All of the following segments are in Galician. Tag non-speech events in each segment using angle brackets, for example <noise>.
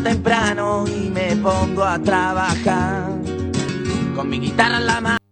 temprano y me pongo a trabajar con mi guitarra en la mano.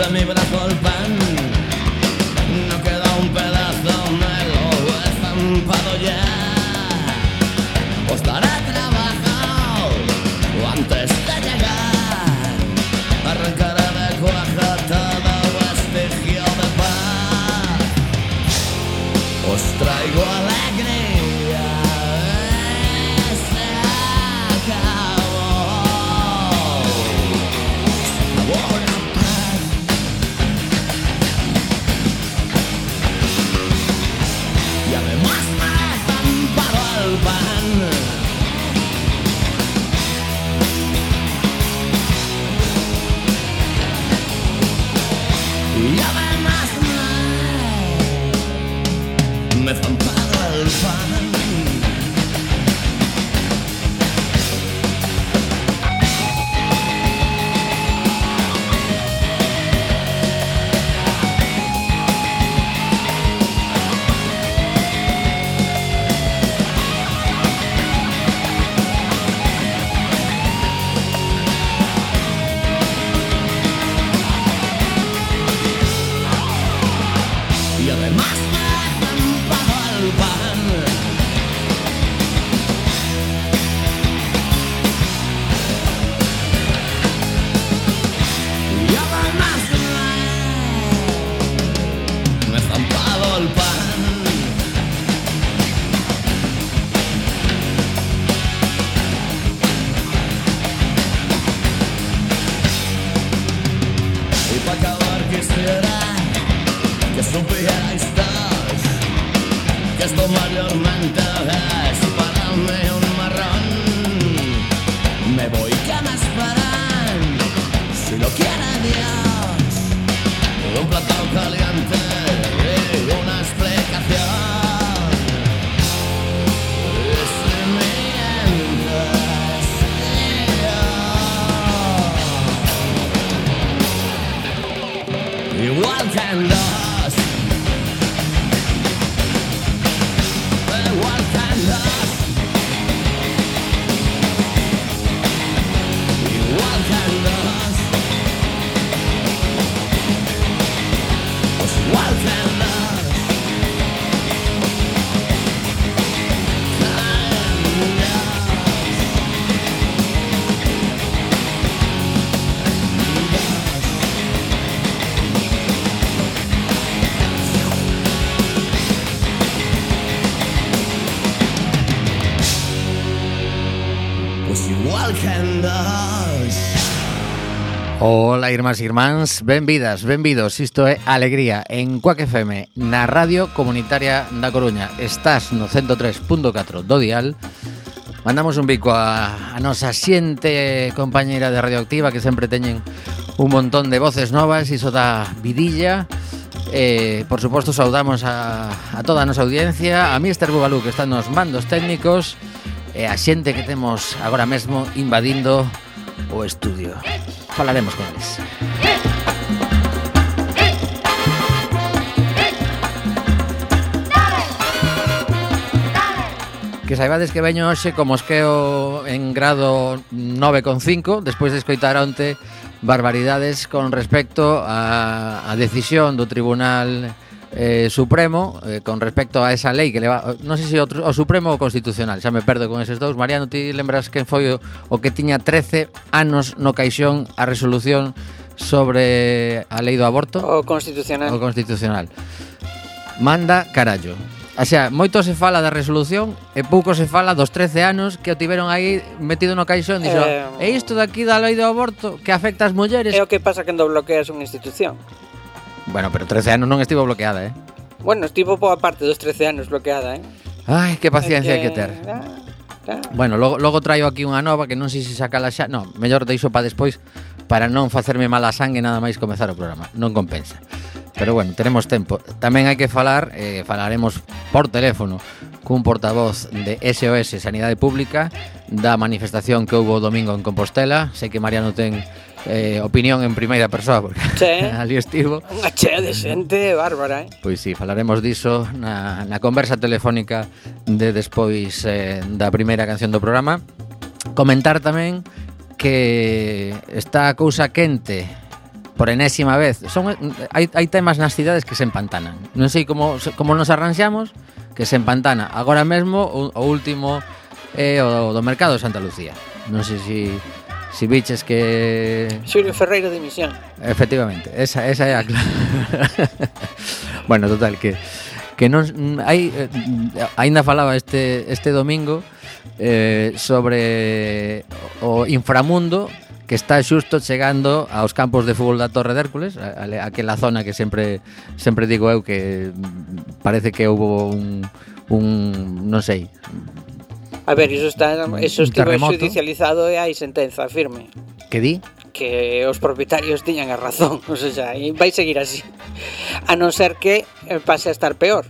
la meva la colpant. Superstars que es tomar tormentas pararme un marrón. Me voy que más paran si lo quiere Dios un platón caliente. Ola, irmás e irmáns, benvidas, benvidos, isto é Alegría en Cuac FM, na Radio Comunitaria da Coruña. Estás no 103.4 do dial. Mandamos un bico a, a nosa xente compañeira de Radioactiva que sempre teñen un montón de voces novas, iso da vidilla. Eh, por suposto, saudamos a, a toda a nosa audiencia, a Mr. Bugalú que está nos mandos técnicos e a xente que temos agora mesmo invadindo o estudio falaremos con eles. Que saibades que veño hoxe como esqueo en grado 9,5 despois de escoitar onte barbaridades con respecto a, a decisión do Tribunal eh, Supremo eh, con respecto a esa lei que leva, non sei se outro, o Supremo ou Constitucional, xa me perdo con eses dous. Mariano, ti lembras que foi o, o que tiña 13 anos no caixón a resolución sobre a lei do aborto? O Constitucional. O Constitucional. Manda carallo. O sea, moito se fala da resolución e pouco se fala dos 13 anos que o tiveron aí metido no caixón dixo, eh, e isto daqui da lei do aborto que afecta as mulleres. É o que pasa cando bloqueas unha institución. Bueno, pero 13 anos non estivo bloqueada, eh? Bueno, estivo boa parte dos 13 anos bloqueada, eh? Ai, que paciencia que... hai que ter. Bueno, logo, logo traio aquí unha nova que non sei se sacala xa. Non, mellor deixo para despois para non facerme mala sangue nada máis comezar o programa. Non compensa. Pero bueno, tenemos tempo. Tamén hai que falar, eh, falaremos por teléfono cun portavoz de SOS Sanidade Pública da manifestación que houve o domingo en Compostela. Sei que Mariano ten eh, opinión en primeira persoa porque sí. <laughs> ali estivo. Unha chea de xente bárbara, eh. Pois sí, falaremos diso na, na conversa telefónica de despois eh, da primeira canción do programa. Comentar tamén que está a cousa quente por enésima vez. Son hai, hai temas nas cidades que se empantanan. Non sei como como nos arranxamos que se empantana. Agora mesmo o, o último é eh, o do mercado de Santa Lucía. Non sei se si Si biches que... Xulio Ferreira de Misión. Efectivamente, esa, esa é a clave. <laughs> bueno, total, que que non hai eh, aínda falaba este este domingo eh, sobre o inframundo que está xusto chegando aos campos de fútbol da Torre de Hércules, a, a, aquela zona que sempre sempre digo eu que parece que houve un un non sei, A ver, iso está iso estive judicializado e hai sentenza firme. Que di? Que os propietarios tiñan a razón, <laughs> ou sea, e vai seguir así. A non ser que eh, pase a estar peor.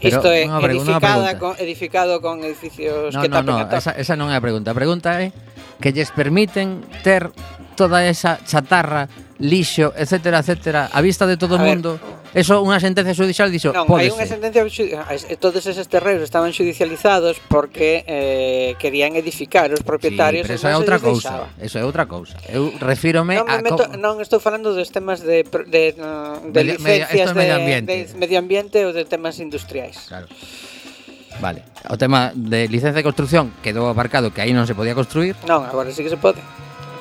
Pero, Isto é no, edificada con, edificado con edificios no, que no, tapen no, a top. Esa, esa non é a pregunta. A pregunta é que lles permiten ter toda esa chatarra, lixo, etcétera, etcétera, a vista de todo o mundo. Ver, eso unha sentencia judicial dixo, non, pódese. hai unha sentencia eh, todos eses terreos estaban judicializados porque eh, querían edificar os propietarios. Sí, pero eso é outra cousa, eso é outra cousa. Eu refírome non me a meto, non estou falando dos temas de de, de medio, licencias medio, de, medio de medio ambiente ou de temas industriais. Claro. Vale. O tema de licencia de construcción quedou aparcado que aí non se podía construir. Non, agora sí que se pode.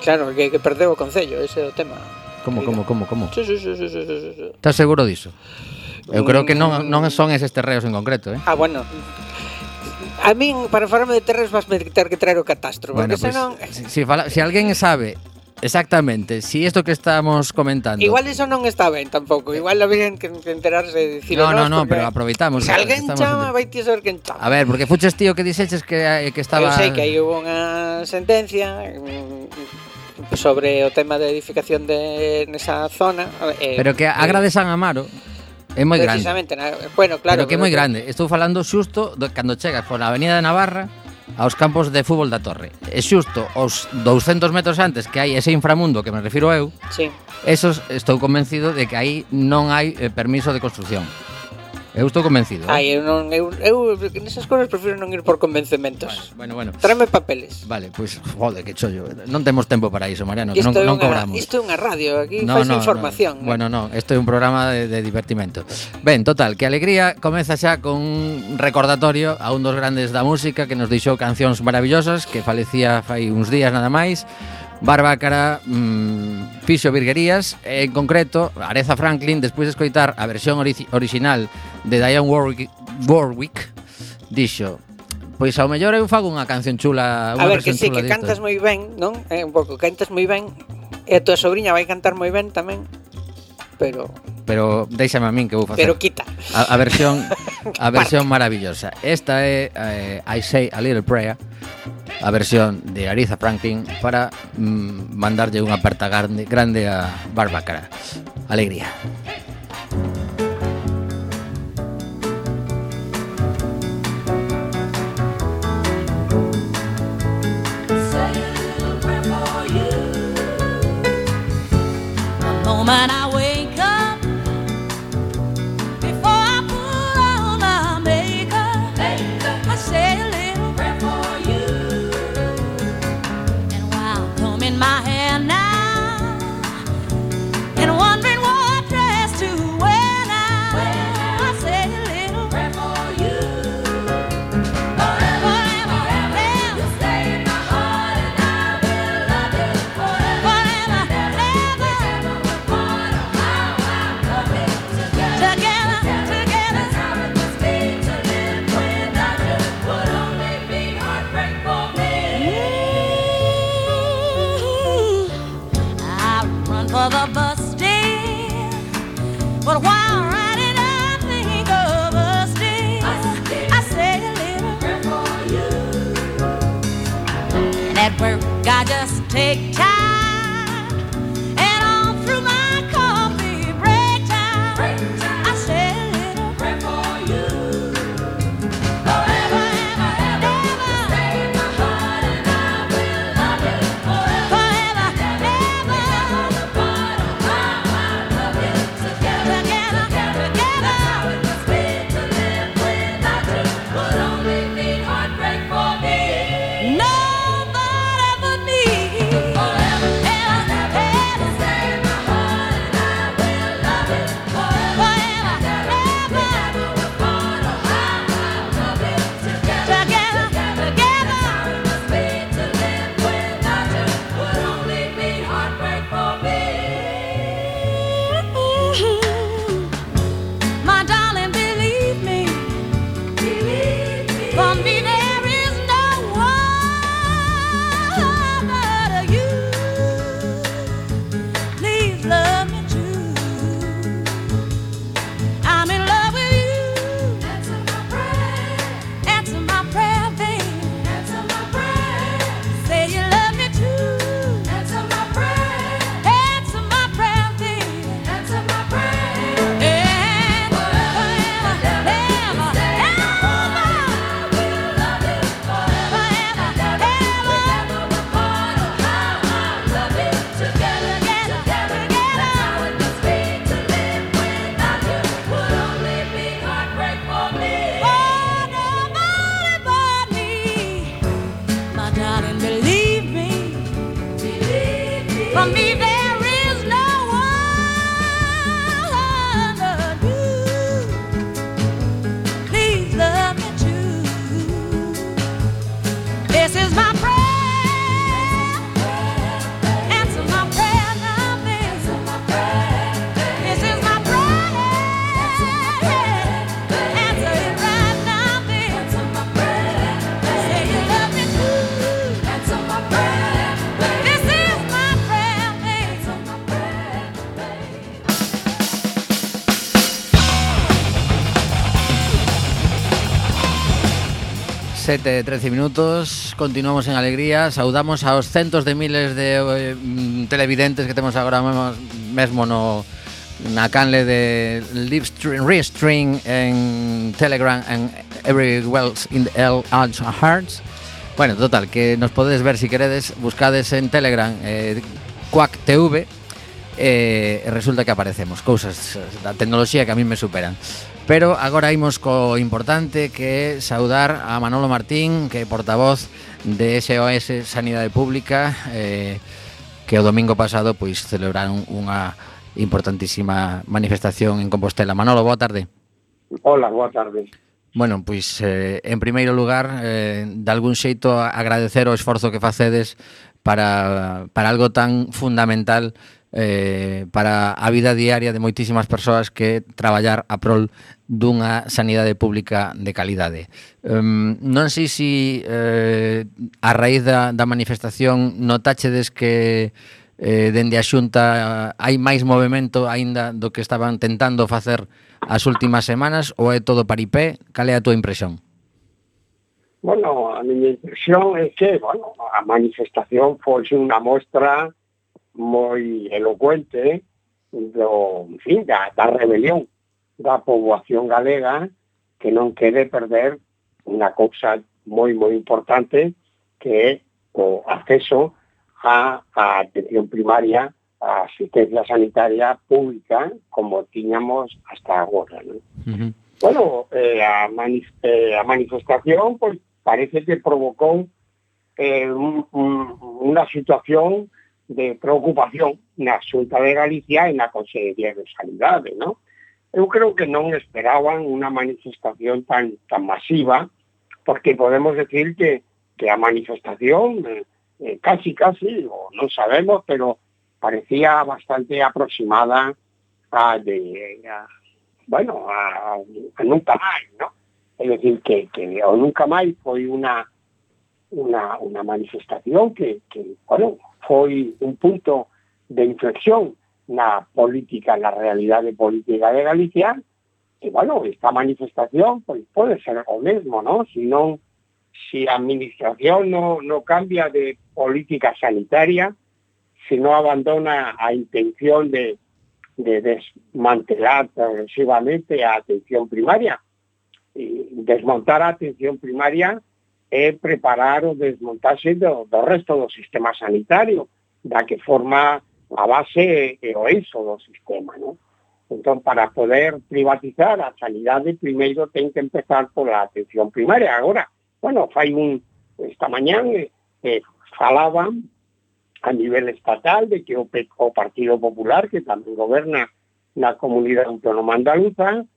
Claro, que, que perdeu o Concello, ese é o tema. Como, como, como, como? Sí, sí, sí, sí, sí, sí. Estás seguro diso? Eu creo que non, mm. non son eses terreos en concreto, eh? Ah, bueno, A min, para falarme de terreos, vas me ter que traer o catastro. Bueno, porque pues, senón... Si, si, fala, si alguén sabe Exactamente, si isto que estamos comentando. Igual iso non está ben tampouco, igual habían que enterarse de No, no, no, pero aproveitamos. Se alguén chama, vai ti saber quen chama. A ver, porque fuches tío que dixeches que, que estaba... Eu sei que aí hubo unha sentencia, mm, sobre o tema de edificación de nesa zona. Eh, pero que eh, a Agra San Amaro é moi grande. Precisamente, na, bueno, claro. Pero que é moi grande. Estou falando xusto do, cando chegas pola Avenida de Navarra aos campos de fútbol da Torre. E xusto aos 200 metros antes que hai ese inframundo que me refiro eu, sí. esos estou convencido de que aí non hai eh, permiso de construción. Eu estou convencido. Ai, eh. eu non eu, eu nesas cousas prefiro non ir por convencementos. Bueno, bueno. bueno. Tráeme papeles. Vale, pois pues, jode, que chollo. Non temos tempo para iso, Mariano, que non, non cobramos. Isto é unha radio, aquí no, faz no, información. No. Bueno, no, isto é un programa de, de divertimento. Ben, total, que alegría comeza xa con un recordatorio a un dos grandes da música que nos deixou cancións maravillosas que falecía fai uns días nada máis. Barbácara mmm, fixo virguerías, en concreto Areza Franklin, despois de escoitar a versión ori original de Diane Warwick, Warwick dixo Pois ao mellor eu fago unha canción chula unha A ver, que sí, que cantas moi ben, non? É eh, un pouco, cantas moi ben E a tua sobrinha vai cantar moi ben tamén Pero... Pero déixame a min que vou facer Pero quita. A, a versión a <laughs> versión maravillosa. Esta é eh, I Say a Little Prayer A versión de Ariza Franklin Para mm, mandarlle unha aperta grande, grande a Barbacara Alegría Alegría. Moment I wake 7, 13 minutos, continuamos en alegría. Saudamos aos centos de miles de eh, televidentes que temos agora mesmo, mesmo no, na canle de restream en Telegram en Every Wells in the L Hearts. Bueno, total, que nos podedes ver si queredes Buscades en Telegram eh, Quack TV eh, resulta que aparecemos. Cousas da tecnoloxía que a mí me superan Pero agora imos co importante que é saudar a Manolo Martín, que é portavoz de SOS Sanidade Pública, eh, que o domingo pasado pois celebraron unha importantísima manifestación en Compostela. Manolo, boa tarde. Hola, boa tarde. Bueno, pois eh, en primeiro lugar, eh, de algún xeito agradecer o esforzo que facedes para, para algo tan fundamental eh, para a vida diaria de moitísimas persoas que traballar a prol dunha sanidade pública de calidade. Um, non sei se eh, a raíz da, da manifestación notáchedes que eh, dende a xunta hai máis movimento aínda do que estaban tentando facer as últimas semanas ou é todo paripé? Cal é a túa impresión? Bueno, a miña impresión é que, bueno, a manifestación foi unha mostra moi elocuente do, en fin, da, da rebelión da poboación galega que non quere perder unha cousa moi, moi importante que é o acceso a, a atención primaria a asistencia sanitaria pública como tiñamos hasta agora. Bueno, eh, a, mani- eh, a manifestación pues parece que provocou eh, un, un, unha situación de preocupación na Xunta de Galicia e na Consellería de Sanidade, ¿no? Eu creo que non esperaban unha manifestación tan tan masiva, porque podemos decir que, que a manifestación eh, eh, casi casi, o non sabemos, pero parecía bastante aproximada a de a, bueno, a, a nunca máis, ¿no? Es decir, que, que o nunca máis foi unha unha, unha manifestación que, que, bueno, foi un punto de inflexión na política, na realidade política de Galicia, e, bueno, esta manifestación pois, pode ser o mesmo, ¿no? Si non, si a administración no, no cambia de política sanitaria, se non abandona a intención de, de desmantelar progresivamente a atención primaria, y desmontar a atención primaria é preparar o desmontaxe do, do resto do sistema sanitario, da que forma a base e o eixo do sistema, ¿no? Entón, para poder privatizar a sanidade, primeiro ten que empezar pola atención primaria. Agora, bueno, fai un... Esta mañán eh, eh, falaban a nivel estatal de que o, o Partido Popular, que tamén goberna na comunidade autónoma andaluza,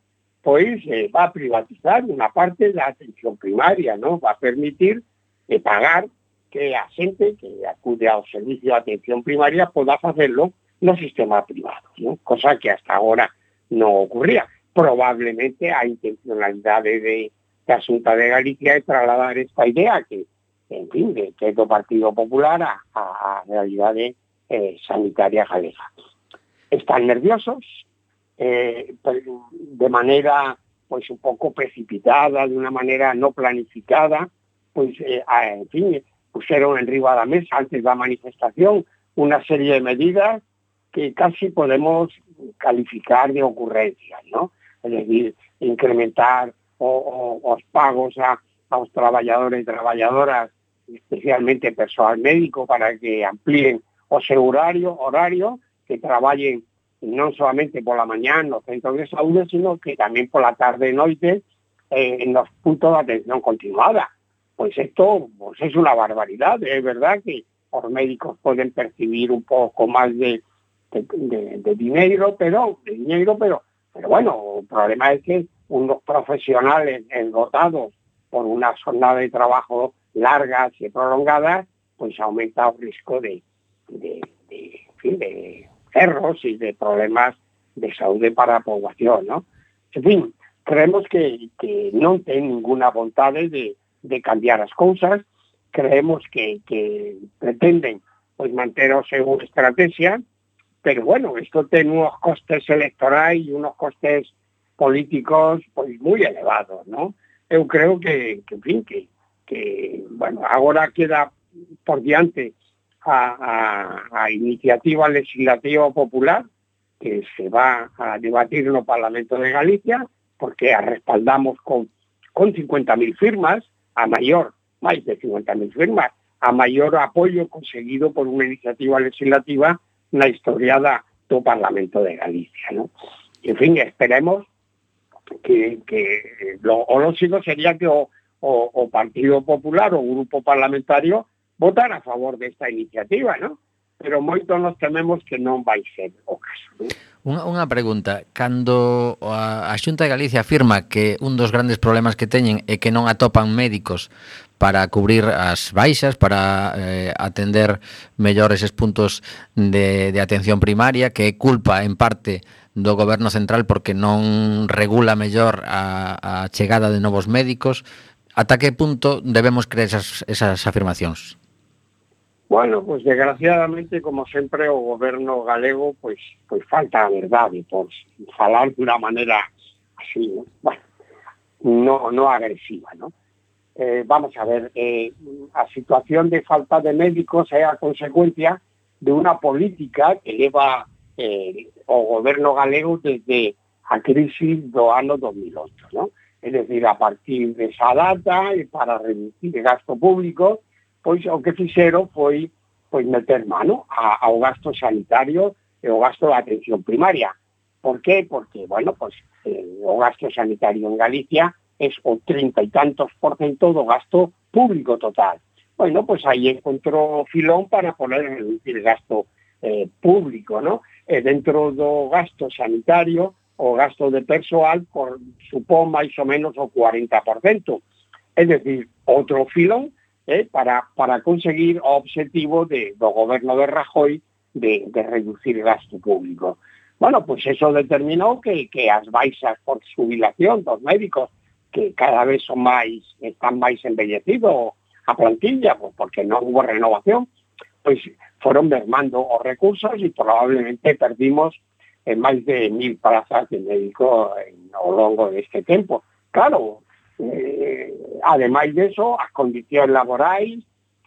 pois eh, va a privatizar unha parte da atención primaria, ¿no? Va a permitir eh, pagar que a xente que acude ao servicio de atención primaria poda facelo no sistema privado, ¿no? cosa que hasta agora non ocurría. Probablemente a intencionalidade de, da Xunta de Galicia é trasladar esta idea que, en fin, de, que Partido Popular a, a, a realidade eh, sanitaria galega. Están nerviosos, eh, pues, de maneira pois un pouco precipitada, de unha maneira no planificada, pois, eh, a, en fin, puxeron en riba da mesa antes da manifestación unha serie de medidas que casi podemos calificar de ocurrencias, ¿no? Es decir, incrementar o, o, os pagos a, aos traballadores e traballadoras, especialmente persoal médico, para que amplíen o horario, horario que traballen non solamente pola mañán nos centros de saúde, sino que tamén pola tarde e noite eh, en los puntos de atención continuada. Pues esto pues es una barbaridad, es verdad que los médicos pueden percibir un poco más de, de, dinero, pero de dinero, pero, pero bueno, el problema es que unos profesionales engotados por una jornada de trabajo largas y prolongadas, pues aumenta el riesgo de, de, en fin, de erros y de problemas de salud para la población, ¿no? En fin, creemos que, que non ten ninguna vontade de, de cambiar as cousas, creemos que, que pretenden pois manter o seu estrategia, pero bueno, isto ten unos costes electorais e unos costes políticos pois moi elevados, ¿no? Eu creo que, que en fin, que, que bueno, agora queda por diante a, iniciativa legislativa popular que se va a debatir no Parlamento de Galicia, porque respaldamos con, con 50.000 firmas, a maior, máis de 50.000 firmas, a maior apoio conseguido por unha iniciativa legislativa na historia da, do Parlamento de Galicia. ¿no? En fin, esperemos que, lo, o sería que o, o Partido Popular, o Grupo Parlamentario, votar a favor desta iniciativa, ¿no? pero moito nos tememos que non vai ser o caso. ¿no? Unha, unha pregunta, cando a, a Xunta de Galicia afirma que un dos grandes problemas que teñen é que non atopan médicos para cubrir as baixas, para eh, atender mellor eses puntos de, de atención primaria, que é culpa en parte do goberno central porque non regula mellor a, a chegada de novos médicos, ata que punto debemos creer esas, esas afirmacións? Bueno, pues desgraciadamente, como sempre, o goberno galego pois, pois falta a verdade, por falar de unha maneira así, ¿no? bueno, no, no agresiva, ¿no? Eh, vamos a ver, eh, a situación de falta de médicos é a consecuencia de unha política que leva eh, o goberno galego desde a crisis do ano 2008, ¿no? Es decir, a partir de esa data para reducir o gasto público, pois o que fixeron foi pois meter mano a, ao gasto sanitario e ao gasto da atención primaria. Por qué? Porque, bueno, pois, eh, o gasto sanitario en Galicia es o trinta y tantos por cento do gasto público total. Bueno, pois pues ahí encontró filón para poder reducir gasto eh, público, ¿no? Eh, dentro do gasto sanitario, o gasto de persoal por, supón máis ou menos o 40%. É dicir, outro filón eh, para, para conseguir o obxectivo de, do goberno de Rajoy de, de reducir gasto público. Bueno, pois pues eso determinou que, que as baixas por jubilación dos médicos que cada vez son máis están máis embellecidos a plantilla, pues porque non hubo renovación, pois pues foron mermando os recursos e probablemente perdimos en máis de mil plazas de médico en, ao longo deste tempo. Claro, eh, ademais eso, as condicións laborais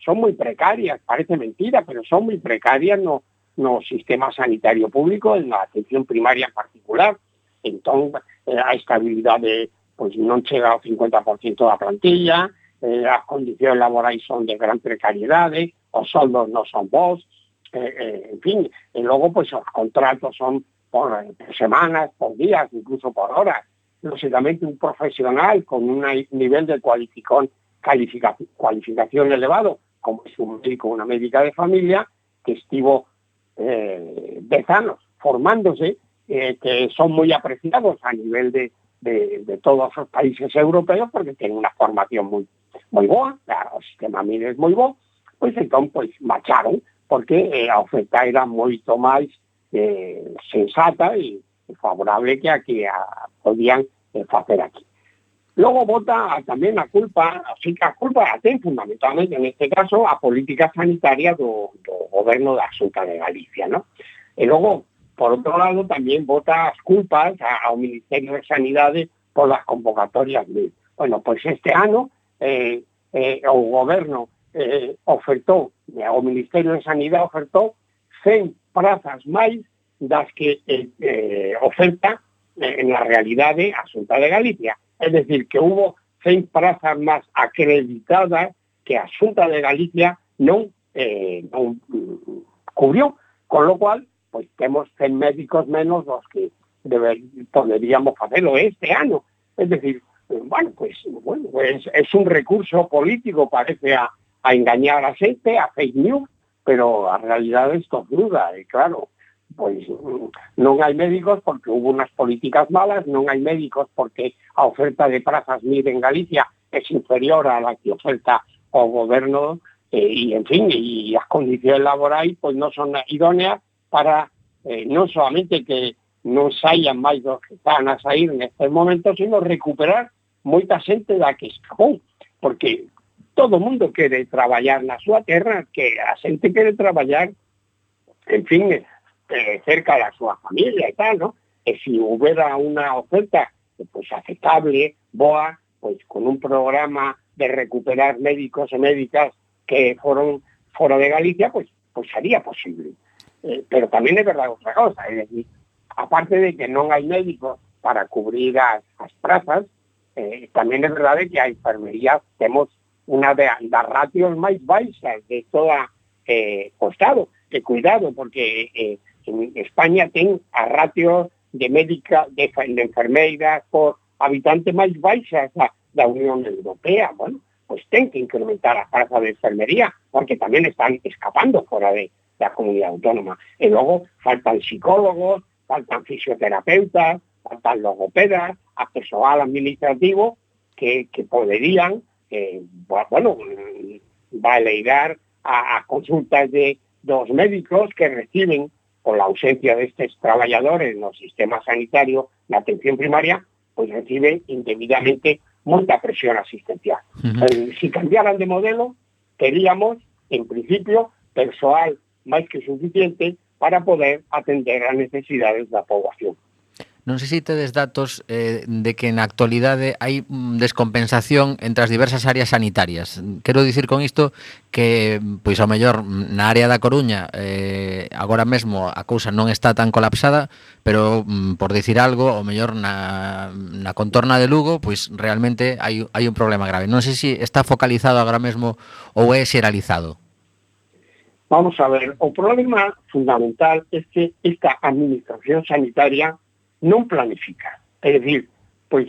son moi precarias, parece mentira, pero son moi precarias no, no sistema sanitario público, en na atención primaria en particular. Entón, eh, a estabilidade pois non chega ao 50% da plantilla, eh, as condicións laborais son de gran precariedade, os soldos non son bons, eh, eh, en fin, e logo pois os contratos son por, eh, por semanas, por días, incluso por horas. Lógicamente un profesional con un nivel de calificación, cualificación elevado, como es un médico una médica de familia, que estivo eh, 10 anos formándose, eh, que son moi apreciados a nivel de, de, todos os países europeos porque ten unha formación moi moi boa, claro, o sistema MIR é moi bo, pois entón pois marcharon porque eh, oferta era moito máis eh, sensata e favorable que a que a, podían eh, facer aquí. Logo bota tamén a culpa, así que a culpa a ten fundamentalmente en este caso a política sanitaria do, do goberno da Xunta de Galicia, ¿no? E logo, por outro lado, tamén bota as culpas a, ao Ministerio de Sanidade por las convocatorias de... Bueno, pois este ano eh, eh, o goberno eh, ofertou, eh, o Ministerio de Sanidade ofertou 100 prazas máis das que eh, eh, oferta eh, en la realidade a Xunta de Galicia. Es decir, que hubo seis plazas máis acreditadas que a Xunta de Galicia non, eh, non mm, cubriu, con lo cual, pues, temos 100 médicos menos dos que deber, poderíamos facelo este ano. Es decir, bueno, pues, bueno, pues es un recurso político, parece a, a engañar a xente, a fake news, pero a realidade esto duda, e claro, pois non hai médicos porque houve unhas políticas malas, non hai médicos porque a oferta de prazas MIR en Galicia é inferior á que oferta o goberno eh, e, en fin, e as condicións laborais pois non son idóneas para eh, non solamente que non saian máis dos que están a sair neste momento, sino recuperar moita xente da que escapou, porque todo mundo quere traballar na súa terra, que a xente quere traballar, en fin, eh, cerca da súa familia e tal, ¿no? E se houbera unha oferta pues, aceptable, boa, pues, con un programa de recuperar médicos e médicas que foron fora de Galicia, pues, pues sería posible. Eh, pero tamén é verdade outra cosa, é decir, aparte de que non hai médicos para cubrir as, as prazas, eh, tamén é verdade que a enfermería temos unha de, das ratios máis baixas de toda eh, o Estado. Que cuidado, porque En España ten a ratio de médica de, de enfermeira por habitante máis baixa da, da Unión Europea. Bueno, pois ten que incrementar a carga de enfermería, porque tamén están escapando fora de, da comunidade autónoma. E logo faltan psicólogos, faltan fisioterapeutas, faltan logopedas, a personal administrativo que, que poderían, eh, bueno, valeigar a, a consultas de dos médicos que reciben con la ausencia de estos trabajadores no sistema sanitario, la atención primaria, pues recibe indebidamente mucha presión asistencial. Uh -huh. eh, si cambiaran de modelo, teríamos, en principio, personal máis que suficiente para poder atender as necesidades da poboación. Non sei se tedes datos eh, de que na actualidade hai mm, descompensación entre as diversas áreas sanitarias. Quero dicir con isto que, pois ao mellor, mm, na área da Coruña eh, agora mesmo a cousa non está tan colapsada, pero, mm, por dicir algo, ao mellor na, na contorna de Lugo, pois realmente hai, hai un problema grave. Non sei se está focalizado agora mesmo ou é xeralizado. Vamos a ver, o problema fundamental es que esta administración sanitaria non planifica. É dicir, pois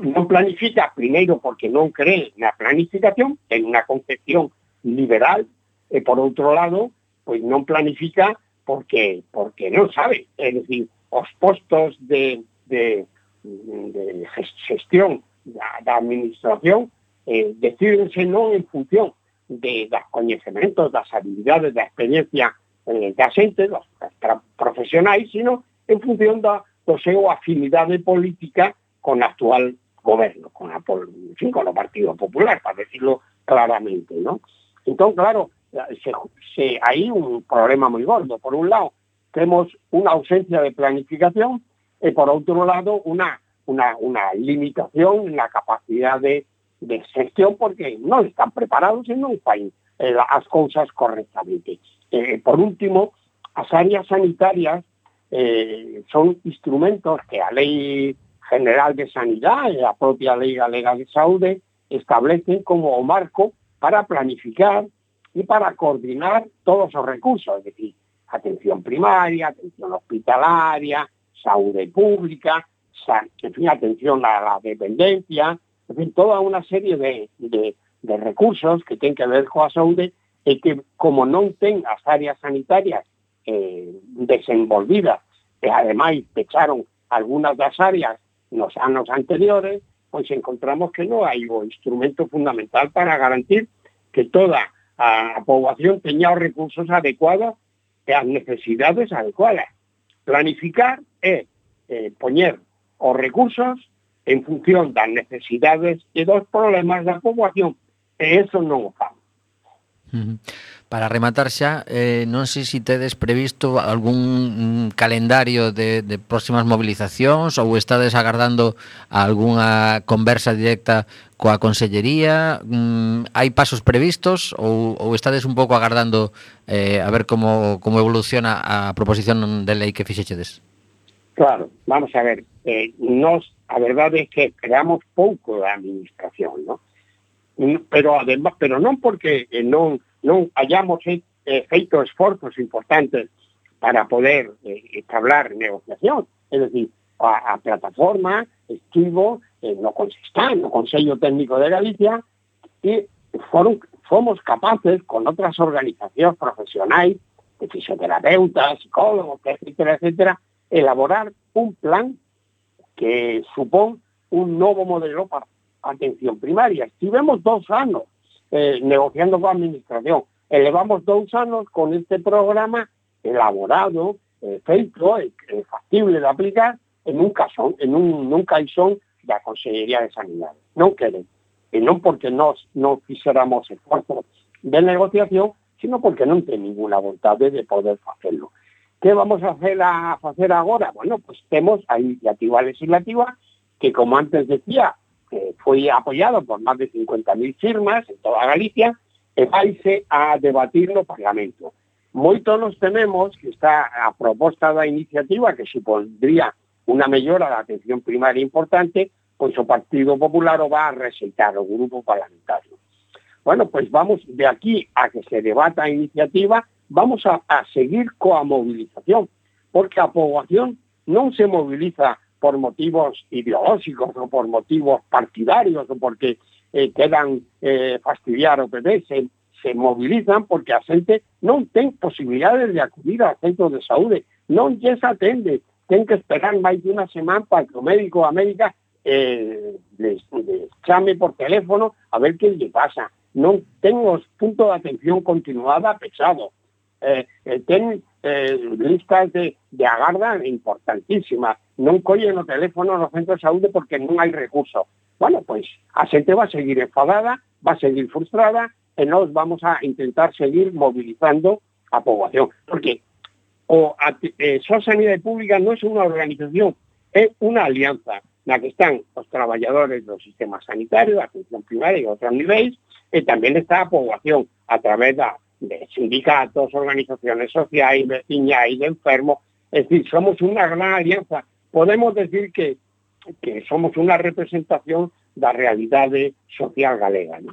non planifica primeiro porque non cree na planificación, ten unha concepción liberal, e por outro lado, pois non planifica porque porque non sabe, é dicir, os postos de, de, de gestión da, da administración eh, decídense non en función de das coñecementos, das habilidades, da experiencia eh, da xente, dos, das profesionais, sino en función da do seu afinidade política con a actual goberno, con, a, en fin, con o Partido Popular, para decirlo claramente, ¿no? Entón, claro, se, se, hai un problema moi gordo. Por un lado, temos unha ausencia de planificación e, por outro lado, unha una, una limitación na capacidade de, de xestión porque non están preparados e non fai eh, as cousas correctamente. Eh, por último, as áreas sanitarias eh, son instrumentos que a Lei General de Sanidad e a propia Lei Galega de Saúde establecen como marco para planificar e para coordinar todos os recursos, es decir, atención primaria, atención hospitalaria, saúde pública, atención a la dependencia, en fin, toda unha serie de, recursos que ten que ver coa saúde e que como non ten as áreas sanitarias eh, desenvolvidas e ademais pecharon algunas das áreas nos anos anteriores, pois encontramos que non hai o instrumento fundamental para garantir que toda a poboación teña os recursos adecuados e as necesidades adecuadas. Planificar é eh, poñer os recursos en función das necesidades e dos problemas da poboación. E eso non o fan. Uh -huh. Para rematar xa, eh, non sei se tedes previsto algún mm, calendario de, de próximas movilizacións ou estades agardando algunha conversa directa coa Consellería. Mm, hai pasos previstos ou, ou estades un pouco agardando eh, a ver como, como evoluciona a proposición de lei que fixechedes? Claro, vamos a ver. Eh, nos, a verdade é que creamos pouco da administración, ¿no? Mm, pero además, pero non porque eh, non non hayamos eh, feito esforzos importantes para poder eh, establar negociación, é dicir, a, plataforma estivo eh, no está no Consello Técnico de Galicia e foron, fomos capaces con outras organizacións profesionais de fisioterapeutas, psicólogos, etcétera, etcétera, elaborar un plan que supón un novo modelo para atención primaria. Estivemos dos anos eh, negociando coa administración. Elevamos dous anos con este programa elaborado, eh, feito, e eh, factible de aplicar en un casón, en un, nun caixón da de Sanidade. Non queren. E non porque nós non fixéramos esforzo de negociación, sino porque non ten ninguna vontade de poder facelo. Que vamos a hacer a facer agora? Bueno, pues temos a iniciativa legislativa que, como antes decía, que foi apoiado por máis de 50.000 firmas en toda Galicia e vaise a debatir no Parlamento. Moito nos tememos que está a proposta da iniciativa que supondría unha mellora da atención primaria importante, pois o Partido Popular o va a rexeitar o grupo parlamentario. Bueno, pois vamos de aquí a que se debata a iniciativa, vamos a, a seguir coa movilización, porque a poboación non se moviliza por motivos ideológicos o por motivos partidarios o porque eh, quedan eh, fastidiar o se, movilizan porque a xente non ten posibilidades de acudir a centros de saúde, non lles atende, ten que esperar máis de unha semana para que o médico a médica eh, les, les chame por teléfono a ver que lle pasa. Non ten os puntos de atención continuada pesado. Eh, eh, eh, listas de, de agarda importantísimas non collen o teléfono no centro de saúde porque non hai recurso. Bueno, pois a xente va a seguir enfadada, va a seguir frustrada e nós vamos a intentar seguir movilizando a poboación. Porque o a, eh, Só Pública non é unha organización, é unha alianza na que están os traballadores do sistema sanitario, a atención primaria e outros niveis, e tamén está a poboación a través de sindicatos, organizaciones sociais, veciñais, de enfermos, es decir, somos unha gran alianza podemos decir que, que somos unha representación da realidade social galega. ¿no?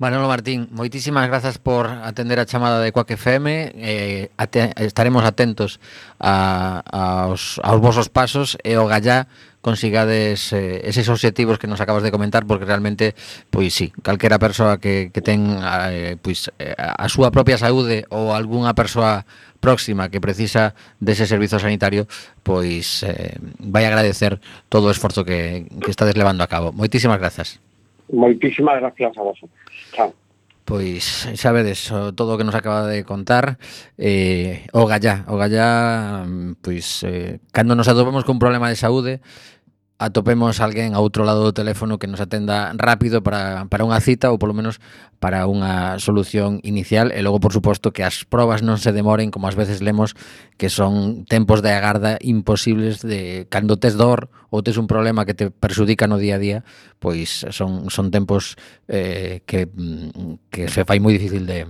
Manolo Martín, moitísimas grazas por atender a chamada de Coac FM eh, ate, Estaremos atentos a, aos, aos vosos pasos e o gallá consigades eh, eses obxectivos que nos acabas de comentar porque realmente, pois sí, calquera persoa que, que ten eh, pois, eh, a súa propia saúde ou algunha persoa próxima que precisa dese servizo sanitario pois eh, vai agradecer todo o esforzo que, que estades levando a cabo. Moitísimas grazas. Moitísimas gracias a vosotros. Chao. Pois o, todo o que nos acaba de contar eh, o gallá, o gallá pois nos atopemos con un problema de saúde atopemos alguén a outro lado do teléfono que nos atenda rápido para, para unha cita ou polo menos para unha solución inicial. E logo por suposto que as probas non se demoren como ás veces lemos que son tempos de agarda imposibles de cando tes dor ou tes un problema que te perxudica no día a día pois son, son tempos eh, que, mm, que se fai moi difícil de,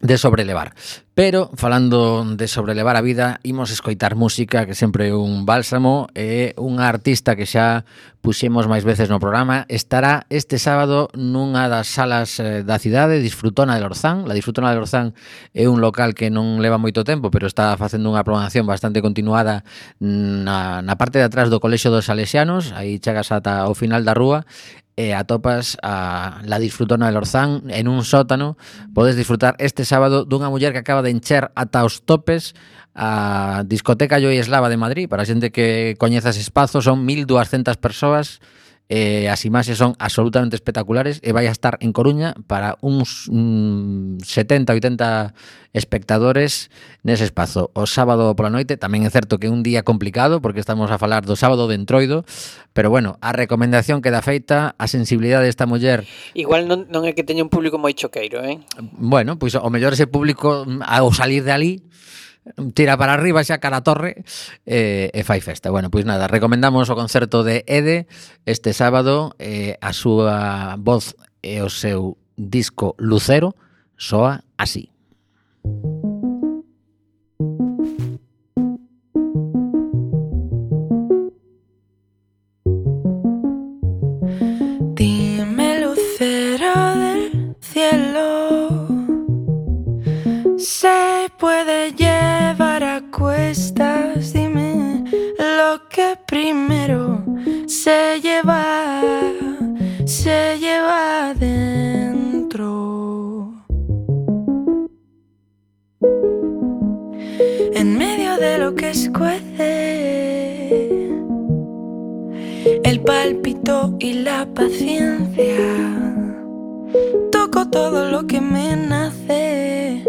de sobrelevar. Pero falando de sobrelevar a vida, imos escoitar música que sempre é un bálsamo e unha artista que xa puxemos máis veces no programa estará este sábado nunha das salas eh, da cidade, Disfrutona del Orzán. La Disfrutona del Orzán é un local que non leva moito tempo, pero está facendo unha programación bastante continuada mm, na, na parte de atrás do Colexo dos Salesianos, aí chegas ata o final da rúa e atopas a la disfrutona del Orzán en un sótano. Podes disfrutar este sábado dunha muller que acaba de encher ata os topes a discoteca Joy Eslava de Madrid. Para a xente que coñeza ese espazo, son 1200 persoas Eh, as imaxes son absolutamente espectaculares e vai a estar en Coruña para uns mm, 70, 80 espectadores nese espazo. O sábado pola noite, tamén é certo que é un día complicado porque estamos a falar do sábado de entroido, pero bueno, a recomendación queda feita, a sensibilidade desta muller. Igual non, non é que teña un público moi choqueiro, eh? Bueno, pois o mellor ese público mm, ao salir de ali tira para arriba xa cara a torre eh, e fai festa. Bueno, pois nada, recomendamos o concerto de Ede este sábado eh, a súa voz e o seu disco Lucero soa así. Dime lucero del cielo, se puede llevar Dime lo que primero se lleva, se lleva dentro. En medio de lo que escuece el pálpito y la paciencia. Toco todo lo que me nace,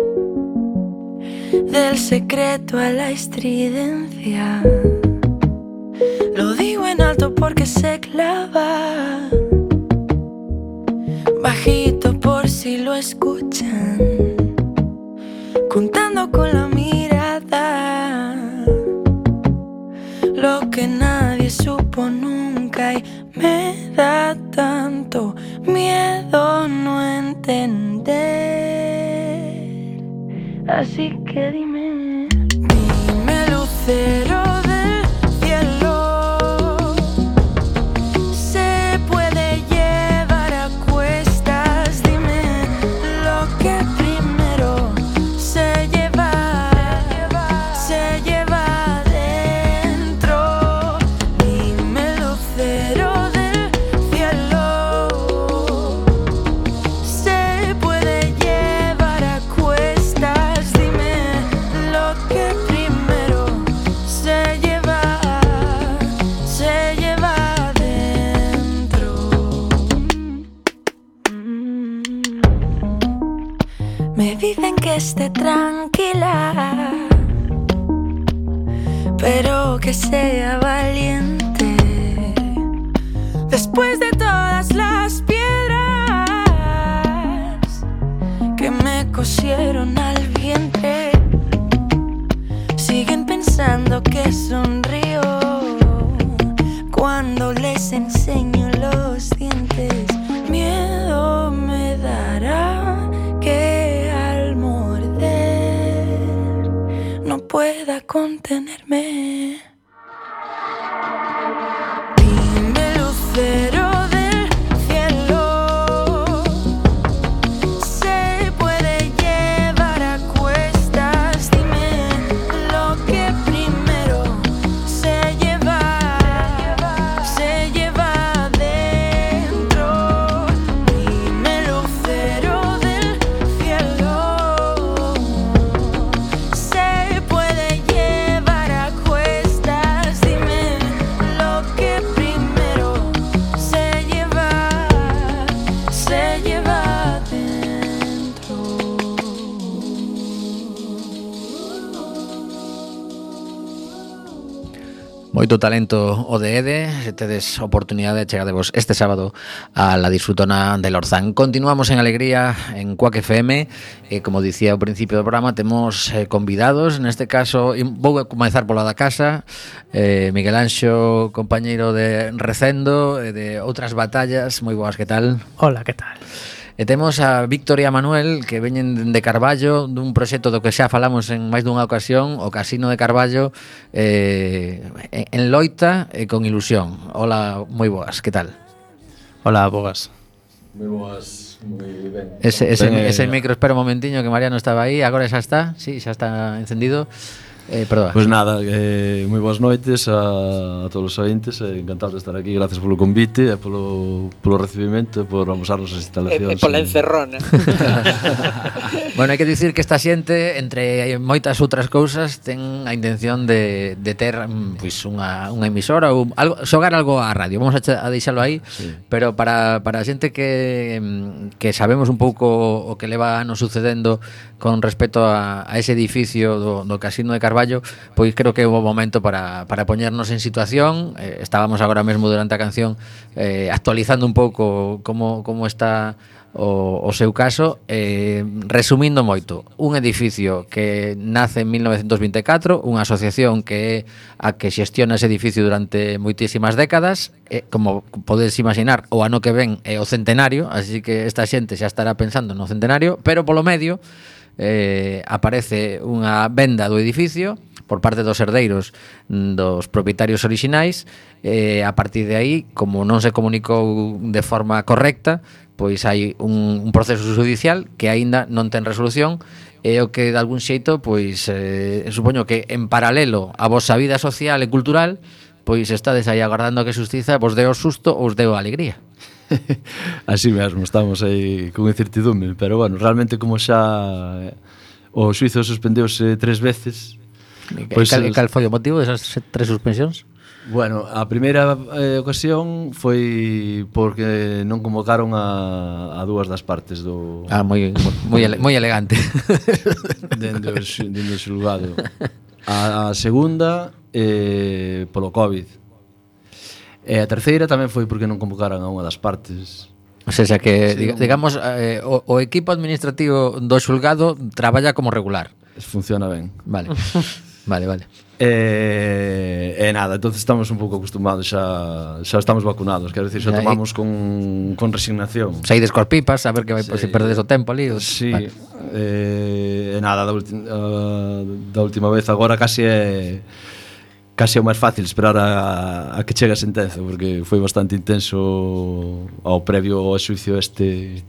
del secreto a la estridencia. Lo digo en alto porque se clava, bajito por si lo escuchan, contando con la mirada lo que nadie supo nunca y me da tanto miedo no entender. Así que dime, Moito talento o de Ede, se tedes oportunidade, chegadevos este sábado a la disfrutona de Lorzán. Continuamos en Alegría, en Cuac FM, eh, como dicía ao principio do programa, temos eh, convidados, neste caso, vou comenzar pola da casa, eh, Miguel Anxo, compañeiro de Recendo, e de outras batallas, moi boas, que tal? Hola, que tal? E temos a Victoria Manuel que veñen de Carballo dun proxecto do que xa falamos en máis dunha ocasión o Casino de Carballo eh, en loita e con ilusión Hola, moi boas, que tal? Hola, boas Moi boas, moi ben. Ese, ese, ben, ese eh, micro, espera un momentiño que Mariano estaba aí, agora xa está, sí, xa está encendido. Eh, perdona. Pois pues nada, eh, moi boas noites a, a todos os ointes, eh, encantado de estar aquí, gracias polo convite, e polo, polo recibimento, e por amosarnos as instalacións. E, pola encerrona. <laughs> bueno, hai que dicir que esta xente, entre moitas outras cousas, ten a intención de, de ter mm, pois, pues, unha, unha emisora ou algo, xogar algo á radio, vamos a, a deixalo aí, sí. pero para, para a xente que, mm, que sabemos un pouco o que leva anos sucedendo con respecto a, a ese edificio do, do Casino de Carvalho, traballo, pois creo que é o momento para, para poñernos en situación. Eh, estábamos agora mesmo durante a canción eh, actualizando un pouco como, como está o, o seu caso eh, resumindo moito un edificio que nace en 1924 unha asociación que é a que xestiona ese edificio durante moitísimas décadas eh, como podedes imaginar o ano que ven é o centenario así que esta xente xa estará pensando no centenario pero polo medio eh, aparece unha venda do edificio por parte dos herdeiros dos propietarios orixinais e eh, a partir de aí, como non se comunicou de forma correcta, pois hai un, un proceso judicial que aínda non ten resolución e o que de algún xeito pois eh, supoño que en paralelo a vosa vida social e cultural pois estades aí agardando a que xustiza vos deo susto ou os deo alegría. <laughs> Así mesmo, estamos aí con incertidume, pero bueno, realmente como xa eh, o suizo suspendeuse tres veces, Pois, pues, cal, cal foi o motivo desas tres suspensións? Bueno, a primeira eh, ocasión foi porque non convocaron a, a dúas das partes do... Ah, moi, moi, ele, moi elegante. <laughs> dende, o, dende o xulgado. A, a segunda, eh, polo COVID E a terceira tamén foi porque non convocaran a unha das partes. O sea, que, sí, digamos, eh, o, o equipo administrativo do xulgado traballa como regular. Funciona ben. Vale. <laughs> Vale, vale. E, eh, eh, nada, entonces estamos un pouco acostumados xa, xa estamos vacunados, quero dicir, xa Aí, tomamos con, con resignación. Saides coas pipas, a ver que vai, sí. se perdes o tempo ali. O, sí, vale. eh, nada, da, ulti, uh, da última vez agora casi é case é o máis fácil esperar a, a que chegue a sentenza porque foi bastante intenso ao previo ao xuicio este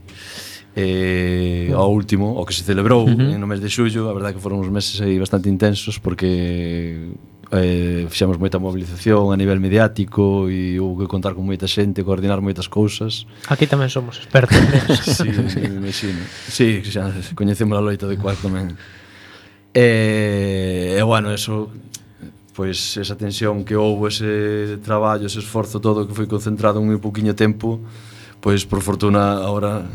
eh, ao último, o que se celebrou uh -huh. no mes de xullo, a verdade que foron uns meses aí bastante intensos porque eh, fixemos moita mobilización a nivel mediático e houve que contar con moita xente, coordinar moitas cousas. Aquí tamén somos expertos. <laughs> sí, sí, imagino. Sí, xa coñecemos a loita de cuarto tamén. Eh, e, eh, eh, bueno, eso pois esa tensión que houve, ese traballo, ese esforzo todo que foi concentrado en moi poquinho tempo, pois por fortuna agora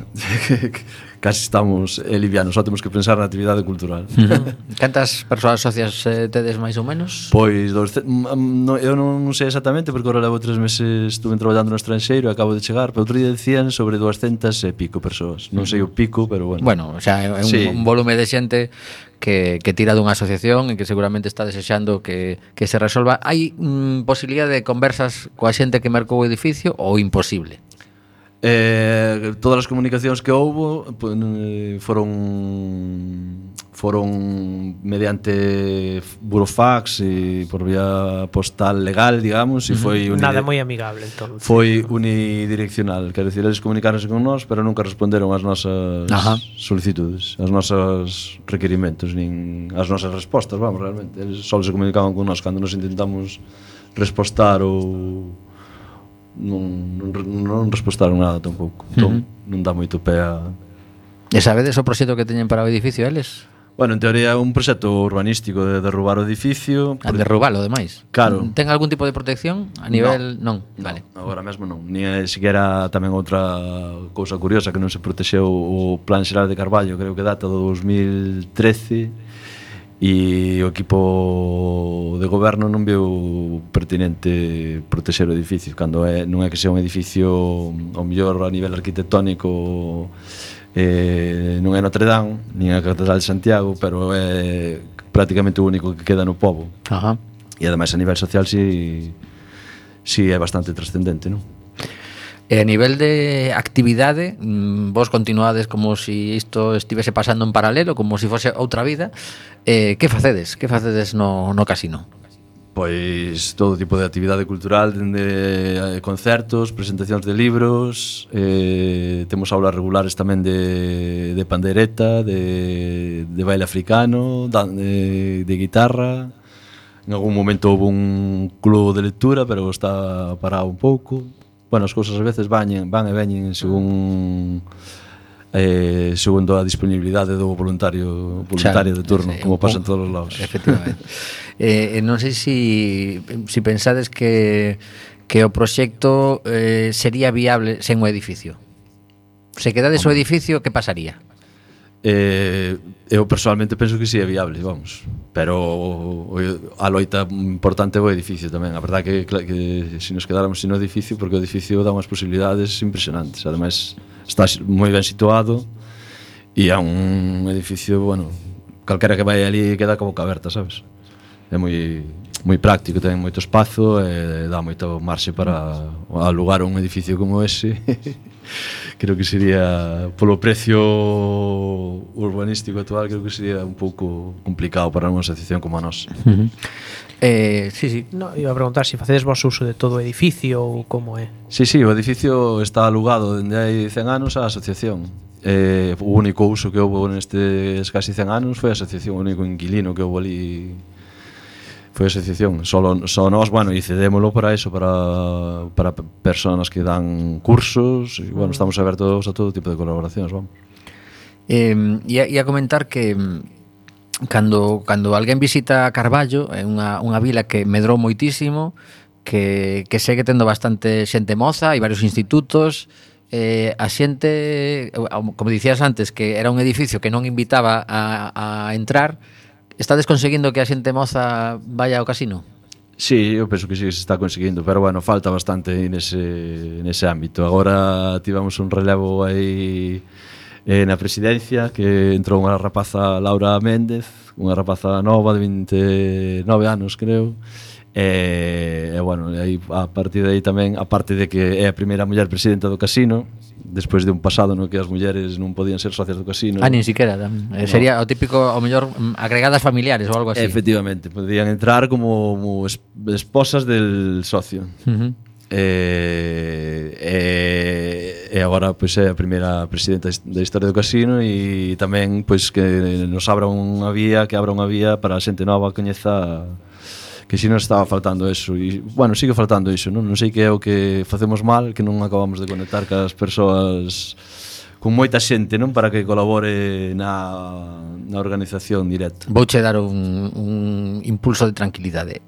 <laughs> casi estamos eh, livianos, só temos que pensar na actividade cultural. <laughs> Uh -huh. Cantas persoas socias eh, tedes máis ou menos? Pois, dos, no, eu non, non sei exactamente porque agora levo tres meses estuve traballando no estranxeiro e acabo de chegar, pero outro día decían sobre 200 e pico persoas. Non sei o pico, pero bueno. Bueno, o sea, é un, sí. un volume de xente que, que tira dunha asociación e que seguramente está desexando que, que se resolva. Hai mm, posibilidade de conversas coa xente que marcou o edificio ou imposible? Eh, todas as comunicacións que houbo foron foron mediante burofax e por vía postal legal, digamos, e foi uh nada moi amigable entón. Foi unidireccional, quer decir, eles comunicaronse con nós, pero nunca responderon ás nosas Ajá. solicitudes, ás nosas requerimentos, nin ás nosas respostas, vamos, realmente, eles só se comunicaban con nós cando nos intentamos respostar ou non, non, non respostaron nada tampouco. Entón, uh -huh. non dá moito pé a... E sabedes o proxecto que teñen para o edificio eles? Bueno, en teoría é un proxecto urbanístico de derrubar o edificio. Ah, a derrubalo, demais? Claro. Ten algún tipo de protección a nivel... No, non, no, vale. Agora mesmo non. Ni é siquiera tamén outra cousa curiosa que non se protexeu o Plan Xeral de Carballo, creo que data do 2013 e o equipo de goberno non viu pertinente protexer o edificio cando é, non é que sea un edificio ao mellor a nivel arquitectónico eh, non é Notre Dame nin a Catedral de Santiago pero é prácticamente o único que queda no povo Ajá. e ademais a nivel social si, si é bastante trascendente non? E a nivel de actividade, mm, vos continuades como se si isto estivese pasando en paralelo, como se si fose outra vida. Eh, que facedes? Que facedes no, no casino? Pois todo tipo de actividade cultural, dende eh, concertos, presentacións de libros, eh, temos aulas regulares tamén de, de pandereta, de, de baile africano, de, de guitarra, En algún momento houve un club de lectura, pero está parado un pouco bueno, as cousas ás veces van, van e veñen según eh, segundo a disponibilidade do voluntario voluntario de turno, sí, como pasa en todos os lados. Efectivamente. <laughs> eh, non sei se si, si pensades que que o proxecto eh, sería viable sen o edificio. Se quedades o edificio, que pasaría? Eh, eu personalmente penso que si sí é viable, vamos. Pero o, a loita importante é difícil tamén. A verdade que, que se nos quedáramos sin o edificio, porque o edificio dá unhas posibilidades impresionantes. Ademais, está moi ben situado e é un edificio, bueno, calquera que vai ali queda como boca aberta, sabes? É moi moi práctico, ten moito espazo e dá moito marxe para alugar un edificio como ese <laughs> creo que sería polo precio urbanístico actual creo que sería un pouco complicado para unha asociación como a nosa. Uh -huh. Eh, sí, sí. No, iba a preguntar se si facedes vos uso de todo o edificio ou como é. Sí, sí, o edificio está alugado dende hai 100 anos á asociación. Eh, o único uso que houve nestes casi 100 anos foi a asociación, o único inquilino que houve ali foi asociación. Solo, só nós, bueno, e cedémolo para eso, para, para personas que dan cursos, e, bueno, mm. estamos abertos a todo tipo de colaboracións, vamos. Eh, e, a, e a comentar que cando, cando alguén visita Carballo, é unha, unha vila que medrou moitísimo, que, que segue tendo bastante xente moza e varios institutos, eh, a xente, como dicías antes, que era un edificio que non invitaba a, a entrar, Estades conseguindo que a xente moza vaya ao casino? Sí, eu penso que sí que se está conseguindo, pero bueno, falta bastante nese, nese ámbito. Agora tivemos un relevo aí eh, na presidencia que entrou unha rapaza Laura Méndez, unha rapaza nova de 29 anos, creo, E, e bueno, aí, a partir de aí tamén, a parte de que é a primeira muller presidenta do casino, despois de un pasado no que as mulleres non podían ser socias do casino. Ah, nin siquiera. Eh, no. Sería o típico, o mellor, mm, agregadas familiares ou algo así. Efectivamente, podían entrar como, como esposas del socio. Uh eh, -huh. E, eh, e agora pois é a primeira presidenta da historia do casino e tamén pois que nos abra unha vía, que abra unha vía para a xente nova coñeza que si nos estaba faltando eso e bueno, sigue faltando iso, non? Non sei que é o que facemos mal, que non acabamos de conectar cas persoas con moita xente, non? Para que colabore na, na organización directa. Vouche dar un, un impulso de tranquilidade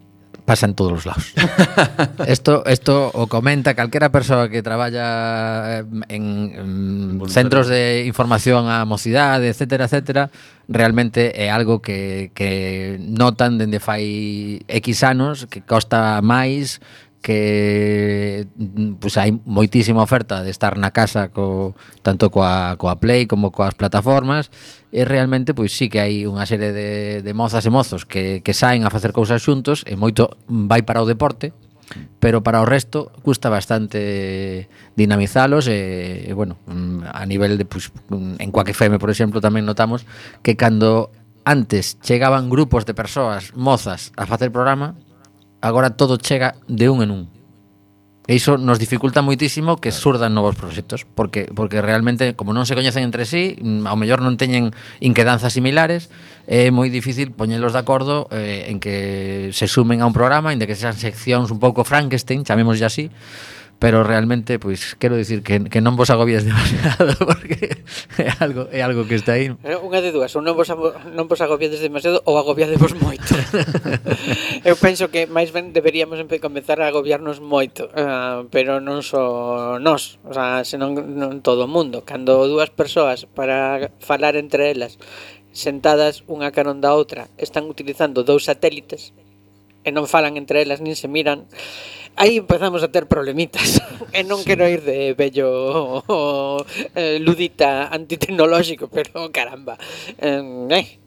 pasa en todos os lados. <laughs> Esto esto o comenta calquera persoa que traballa eh, en, en centros de información a mocidade, etcétera, etcétera, realmente é algo que, que notan dende fai X anos que costa máis que mm, pues hai moitísima oferta de estar na casa co tanto coa coa Play como coas plataformas e realmente pois sí que hai unha serie de, de mozas e mozos que, que saen a facer cousas xuntos e moito vai para o deporte pero para o resto custa bastante dinamizalos e, e bueno, mm, a nivel de pues, mm, en Quack FM, por exemplo, tamén notamos que cando antes chegaban grupos de persoas mozas a facer programa, agora todo chega de un en un. E iso nos dificulta moitísimo que surdan novos proxectos, porque porque realmente como non se coñecen entre sí, mm, ao mellor non teñen inquedanzas similares, é moi difícil poñelos de acordo eh, en que se sumen a un programa, en que sean seccións un pouco Frankenstein, chamémoslle así, pero realmente pois quero dicir que, que non vos agobies <laughs> demasiado porque é algo é algo que está aí. Unha de dúas, ou non vos non vos agobiades demasiado ou agobiadevos moito. <laughs> Eu penso que máis ben deberíamos comenzar a agobiarnos moito, uh, pero non só nós, o sea, senón non todo o mundo, cando dúas persoas para falar entre elas sentadas unha carón da outra están utilizando dous satélites e non falan entre elas nin se miran, aí empezamos a ter problemitas <laughs> e non quero ir de bello <laughs> eh, ludita antitecnolóxico, <laughs> pero caramba. Eh,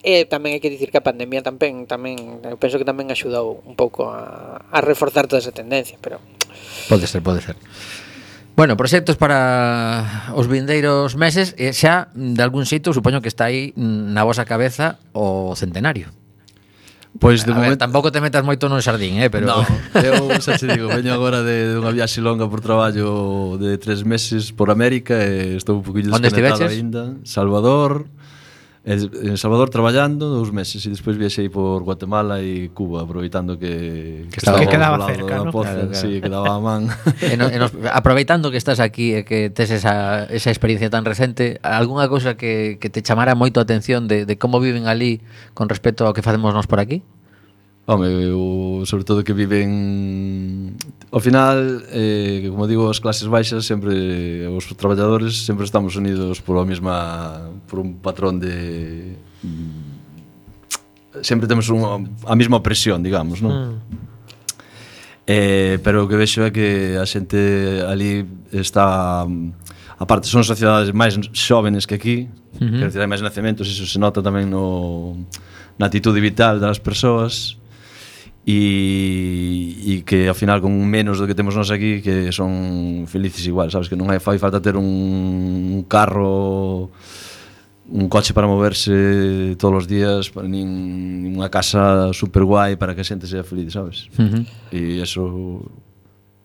E tamén hai que dicir que a pandemia tamén tamén eu penso que tamén axudou un pouco a, a reforzar toda esa tendencia, pero pode ser, pode ser. Bueno, proxectos para os vindeiros meses e xa de algún xeito, supoño que está aí na vosa cabeza o centenario. Pois de a momento... ver, tampouco te metas moito no xardín, eh, pero no, <laughs> eu xa te digo, veño agora de, de unha viaxe longa por traballo de tres meses por América e estou un poquinho desconectado aínda. Salvador, En Salvador traballando dous meses e despois viaxei por Guatemala e Cuba aproveitando que que, estaba que quedaba cerca, no? Poza, claro, claro. Sí, quedaba a man. <laughs> e no, e nos, aproveitando que estás aquí e que tes esa, esa experiencia tan recente, algunha cousa que, que te chamara moito a atención de, de como viven ali con respecto ao que facemos nós por aquí? Home, eu, sobre todo que viven ao final, eh, como digo, as clases baixas sempre os traballadores sempre estamos unidos por a mesma por un patrón de mm, sempre temos unha, a mesma presión, digamos, non? Mm. Eh, pero o que vexo é que a xente ali está aparte son sociedades máis xóvenes que aquí, uh -huh. quer dizer, hai máis nacementos, iso se nota tamén no na atitude vital das persoas e, e que ao final con menos do que temos nós aquí que son felices igual, sabes que non hai fai falta ter un, un carro un coche para moverse todos os días, para nin, nin unha casa super guai para que a xente sea feliz, sabes? Uh -huh. E eso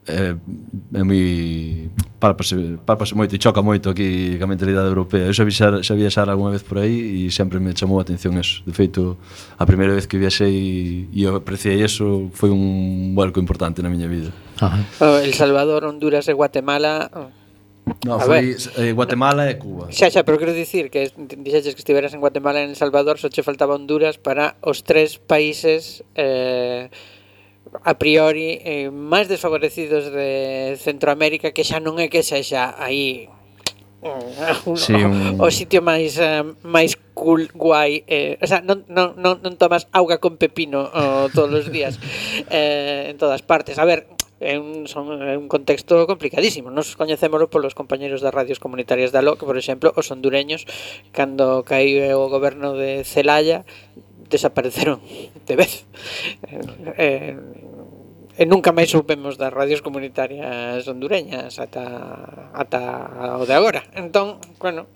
é, é moi párpase, párpase moito e choca moito aquí a mentalidade europea. Eu xa, viaxar, xa viaxar algunha vez por aí e sempre me chamou a atención eso. De feito, a primeira vez que viaxei e eu apreciei eso foi un vuelco importante na miña vida. Ajá. Oh, El Salvador, Honduras e Guatemala oh. No, a foi ver, eh, Guatemala no, e Cuba. Xa, xa, pero quero dicir que dixeches que estiveras en Guatemala e en El Salvador, só che faltaba Honduras para os tres países eh, a priori eh, máis desfavorecidos de Centroamérica que xa non é que sexa aí un, sí, un... <laughs> o sitio máis eh, máis cool, guai, eh, o sea, non, non, non, non tomas auga con pepino oh, todos os días <laughs> eh, en todas partes. A ver, é un, son, é un contexto complicadísimo. Nos coñecémolo polos compañeiros das radios comunitarias da LOC, por exemplo, os hondureños, cando caiu o goberno de Celaya, desapareceron de vez. Eh, eh e nunca máis soubemos das radios comunitarias hondureñas ata, ata o de agora. Entón, bueno,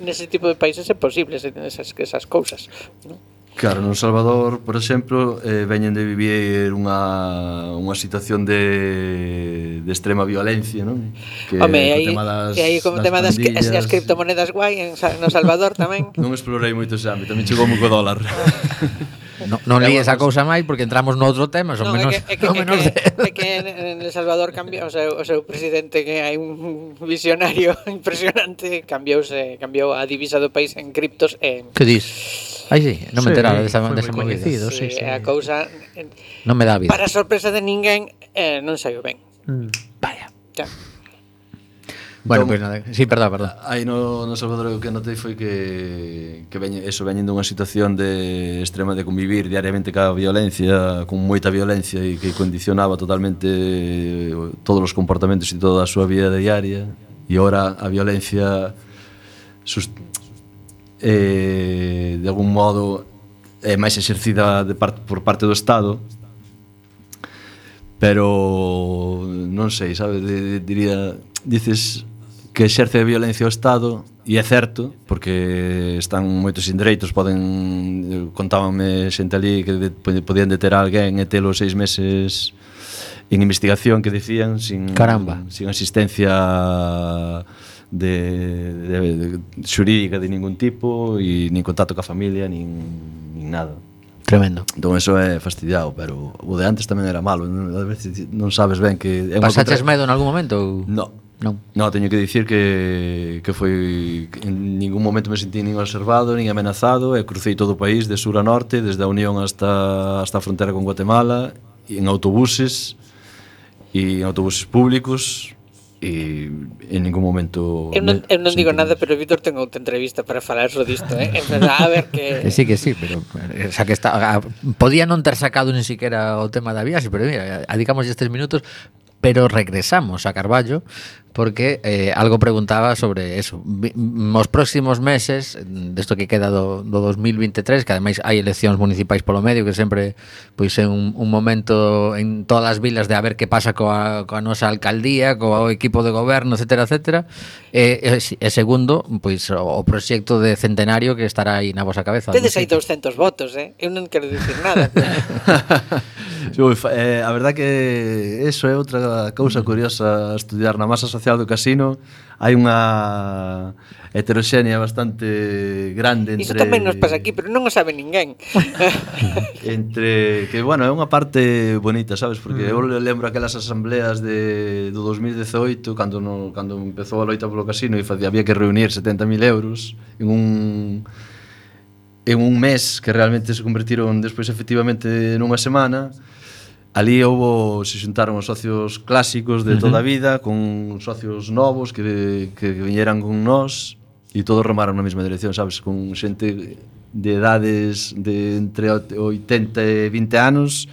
nese tipo de países é posible esas, esas cousas. Non? Claro, no Salvador, por exemplo, eh, veñen de vivir unha, unha situación de, de extrema violencia, non? Que Home, aí, tema das, que aí como das tema das, que, as, as criptomonedas guai en, no Salvador tamén. non explorei moito ese ámbito, tamén chegou moi co dólar. <laughs> No, non li esa cousa máis porque entramos no outro tema, son no, menos, é que, é que, menos é que, é que en El Salvador cambiou o seu, o seu presidente que hai un visionario <laughs> impresionante, cambiouse, cambiou a divisa do país en criptos e eh, Que dis? Ai, sí, non me sí, sí, desa, desa coñecido, sí, sí, sí. A cousa non me dá vida. Para sorpresa de ninguén, eh, non saiu ben. Mm. Vaya. Ya. Bueno, pois pues, nada, sí, perdón, perdón. Aí no, no Salvador o que notei foi que, que veñe, eso, veñen dunha situación de extrema de convivir diariamente ca violencia, con moita violencia e que condicionaba totalmente eh, todos os comportamentos e toda a súa vida diaria e ora a violencia sust eh, de algún modo é máis exercida de parte, por parte do Estado pero non sei, sabe, diría dices que exerce a violencia o Estado e é certo, porque están moitos indireitos poden contábame xente ali que de, podían deter a alguén e telo seis meses en investigación que decían sin Caramba. sin asistencia de, de, de xurídica de ningún tipo e nin contacto ca familia, nin, nin nada. Tremendo. Entón eso é fastidiado, pero o de antes tamén era malo, a veces non sabes ben que é Pasaches contra... medo en algún momento ou No. Non. No, teño que dicir que, que foi que en ningún momento me sentí nin observado, nin amenazado, e crucei todo o país de sur a norte, desde a Unión hasta hasta a frontera con Guatemala, en autobuses e en autobuses públicos, e en ningún momento Eu non, eu non digo nada, pero Víctor ten outra entrevista para falar sobre disto, eh? En verdad, a ver que... que sí, que sí, pero xa que está, a, podía non ter sacado ni siquiera o tema da viaxe, pero mira, adicamos estes minutos, pero regresamos a Carballo porque eh, algo preguntaba sobre eso. Nos mm, próximos meses, desto que queda do, do 2023, que ademais hai eleccións municipais polo medio, que sempre pois é un, un momento en todas as vilas de a ver que pasa coa, coa nosa alcaldía, coa o equipo de goberno, etcétera, etcétera. E, e, e segundo, pois o, o proxecto de centenario que estará aí na vosa cabeza. Tedes aí 200 votos, eh? Eu non quero dicir nada. Uf, <laughs> eh, a verdad que eso é outra cousa curiosa estudiar na masa social social do casino hai unha heteroxénea bastante grande entre... Iso tamén nos pasa aquí, pero non o sabe ninguén. <laughs> entre... Que, bueno, é unha parte bonita, sabes? Porque eu mm. lembro aquelas asambleas de, do 2018, cando, no, cando empezou a loita polo casino e facía, había que reunir 70.000 euros en un en un mes que realmente se convertiron despois efectivamente nunha semana, Ali houbo, se xuntaron os socios clásicos de toda a vida con socios novos que, que viñeran con nós e todos remaron na mesma dirección, sabes? Con xente de edades de entre 80 e 20 anos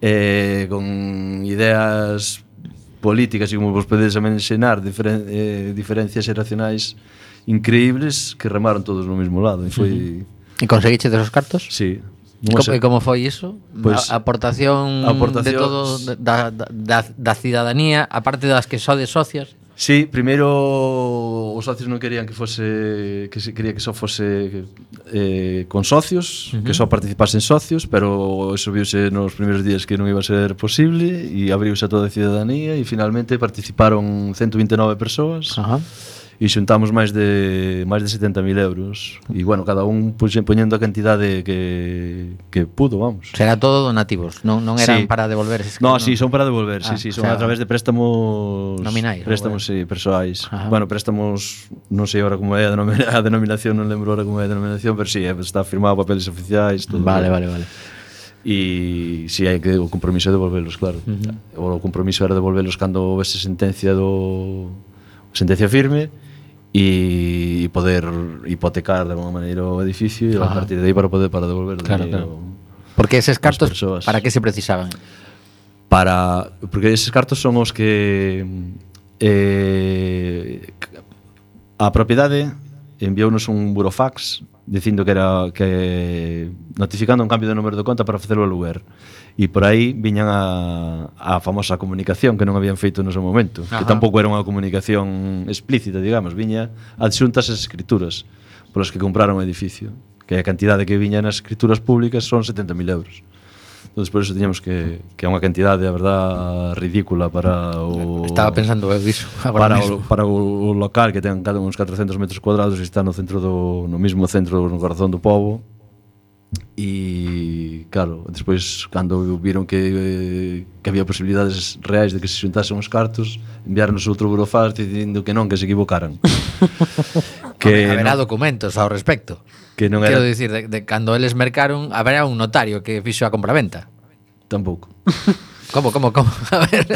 eh, con ideas políticas e como vos podedes amenxenar diferen, eh, diferencias xeracionais increíbles que remaron todos no mesmo lado e foi... Uh -huh. E conseguiche desos cartos? Sí, Como, e como foi iso? Pues, a, aportación, aportación de todos da, da, da cidadanía, aparte das que só de socias? Sí, primeiro os socios non querían que fose que se quería que só fose eh, con socios, uh -huh. que só participasen socios, pero eso viuse nos primeiros días que non iba a ser posible e abriuse a toda a cidadanía e finalmente participaron 129 persoas. Ajá. Uh -huh e xuntamos máis de máis de 70.000 euros e bueno, cada un poñendo a cantidade que, que pudo, vamos. Será todo donativos, non, non eran sí. para devolver esas No, non? sí, son para devolver, ah, sí, sí, son sea, a través de préstamos nominais, préstamos, bueno. sí, persoais. Ajá. Bueno, préstamos, non sei agora como é a, a denominación, non lembro agora como é a denominación, pero sí, eh, está firmado papeles oficiais, todo. Vale, bien. vale, vale. E si sí, hai que o compromiso é devolvelos, claro. Uh -huh. O compromiso era devolvelos cando houvese sentencia do sentencia firme e poder hipotecar de alguma maneira o edificio e a partir de aí para poder para devolver claro, claro. Porque eses cartos persoas. para que se precisaban? Para porque eses cartos son os que eh, a propiedade enviounos un burofax dicindo que era que notificando un cambio de número de conta para facer o aluguer. E por aí viñan a, a famosa comunicación que non habían feito no seu momento, Ajá. que tampouco era unha comunicación explícita, digamos, viña adxuntas as escrituras polas que compraron o edificio, que a cantidade que viña nas escrituras públicas son 70.000 euros entonces por eso teníamos que, que é unha cantidade, a verdad, ridícula para o... Estaba pensando eu iso para mesmo. o, para o local que ten cada uns 400 metros cuadrados e está no centro do, no mismo centro, no corazón do povo e claro, despois cando viron que, que había posibilidades reais de que se xuntasen os cartos enviarnos outro burofax dicindo que non, que se equivocaran. <laughs> Que haberá no... documentos ao respecto. Que non Quero era... dicir, de, de, cando eles mercaron, haberá un notario que fixo a compraventa. Tampouco. <laughs> Como, como, como? <laughs> A ver,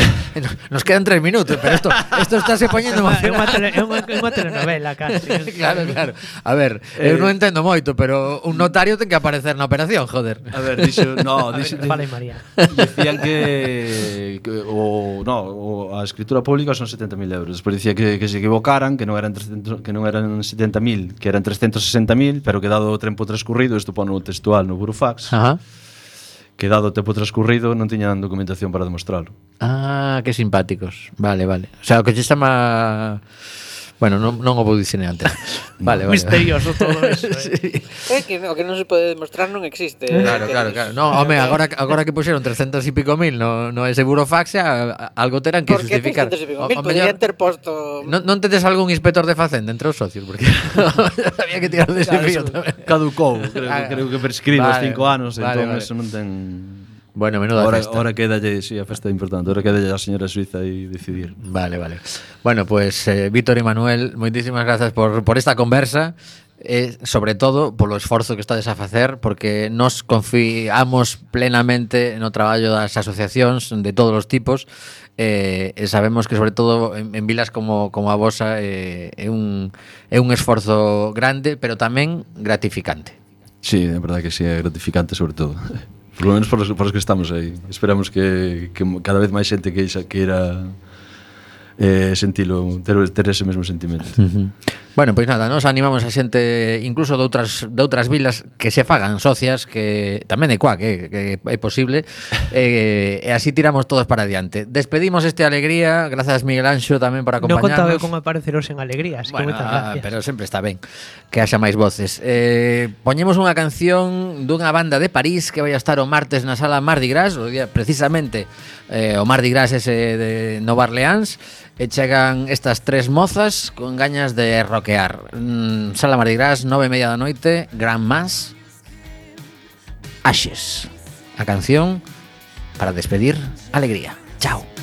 nos quedan tres minutos, pero esto, esto está se poñendo má É unha tele, é unha, é unha telenovela <laughs> casi. claro, claro. <laughs> A ver, eh, eh eu non entendo moito, pero un notario ten que aparecer na operación, joder. A ver, dixo, no, dixo, ver, fala María. Dicían que, que o, no, o, a escritura pública son 70.000 euros. Despois dicía que, que se equivocaran, que non eran 300, que non eran 70.000, que eran 360.000, pero que dado o tempo transcurrido, isto pon textual no Burofax. Ajá. Uh -huh que dado o tempo transcurrido non tiñan documentación para demostrarlo. Ah, que simpáticos. Vale, vale. O sea, o que se chama Bueno, non, non o vou dicir antes. <laughs> Vale, vale. Misterioso todo <laughs> eso. Eh? sí. É que o que non se pode demostrar non existe. Claro, claro, claro. No, home, agora agora que puxeron 300 e pico mil no, no ese burofaxia, algo terán que justificar. Por que 300 e pico mil? Poderían ter posto... Non, non tedes algún inspector de facenda entre os socios? Porque <laughs> había que tirar dese claro, fío tamén. Caducou, creo, ah, creo que prescribe vale, os cinco anos, vale, entón vale. eso non ten... Bueno, menuda ahora, festa. Ahora queda lle, sí, a festa importante, ahora queda a señora Suiza y decidir. Vale, vale. Bueno, pues eh, Víctor y Manuel, moitísimas grazas por, por esta conversa. Eh, sobre todo polo esforzo que estades a facer porque nos confiamos plenamente no traballo das asociacións de todos os tipos eh, e sabemos que sobre todo en, en vilas como, como a vosa eh, é, un, é un esforzo grande pero tamén gratificante Sí, é verdade que sí, é gratificante sobre todo Por lo menos para os, para os que estamos aí. Esperamos que, que cada vez máis xente que, queira que eh, sentilo, ter, ter ese mesmo sentimento. Uh -huh. Bueno, pois nada, nos animamos a xente incluso de outras de outras vilas que se fagan socias que tamén é cuac, eh, que é posible <laughs> eh, e así tiramos todos para adiante. Despedimos este alegría, grazas Miguel Anxo tamén por acompañarnos. Non contaba como apareceros en alegrías, bueno, que gracias. pero sempre está ben que haxa máis voces. Eh, poñemos unha canción dunha banda de París que vai a estar o martes na sala Mardi Gras, o día precisamente eh, o Mardi Gras ese de Nova Orleans E chegan estas tres mozas con gañas de roquear. Mm, sala Mardigrás, nove e media da noite, Gran Mas, Ashes. A canción para despedir alegría. Chao.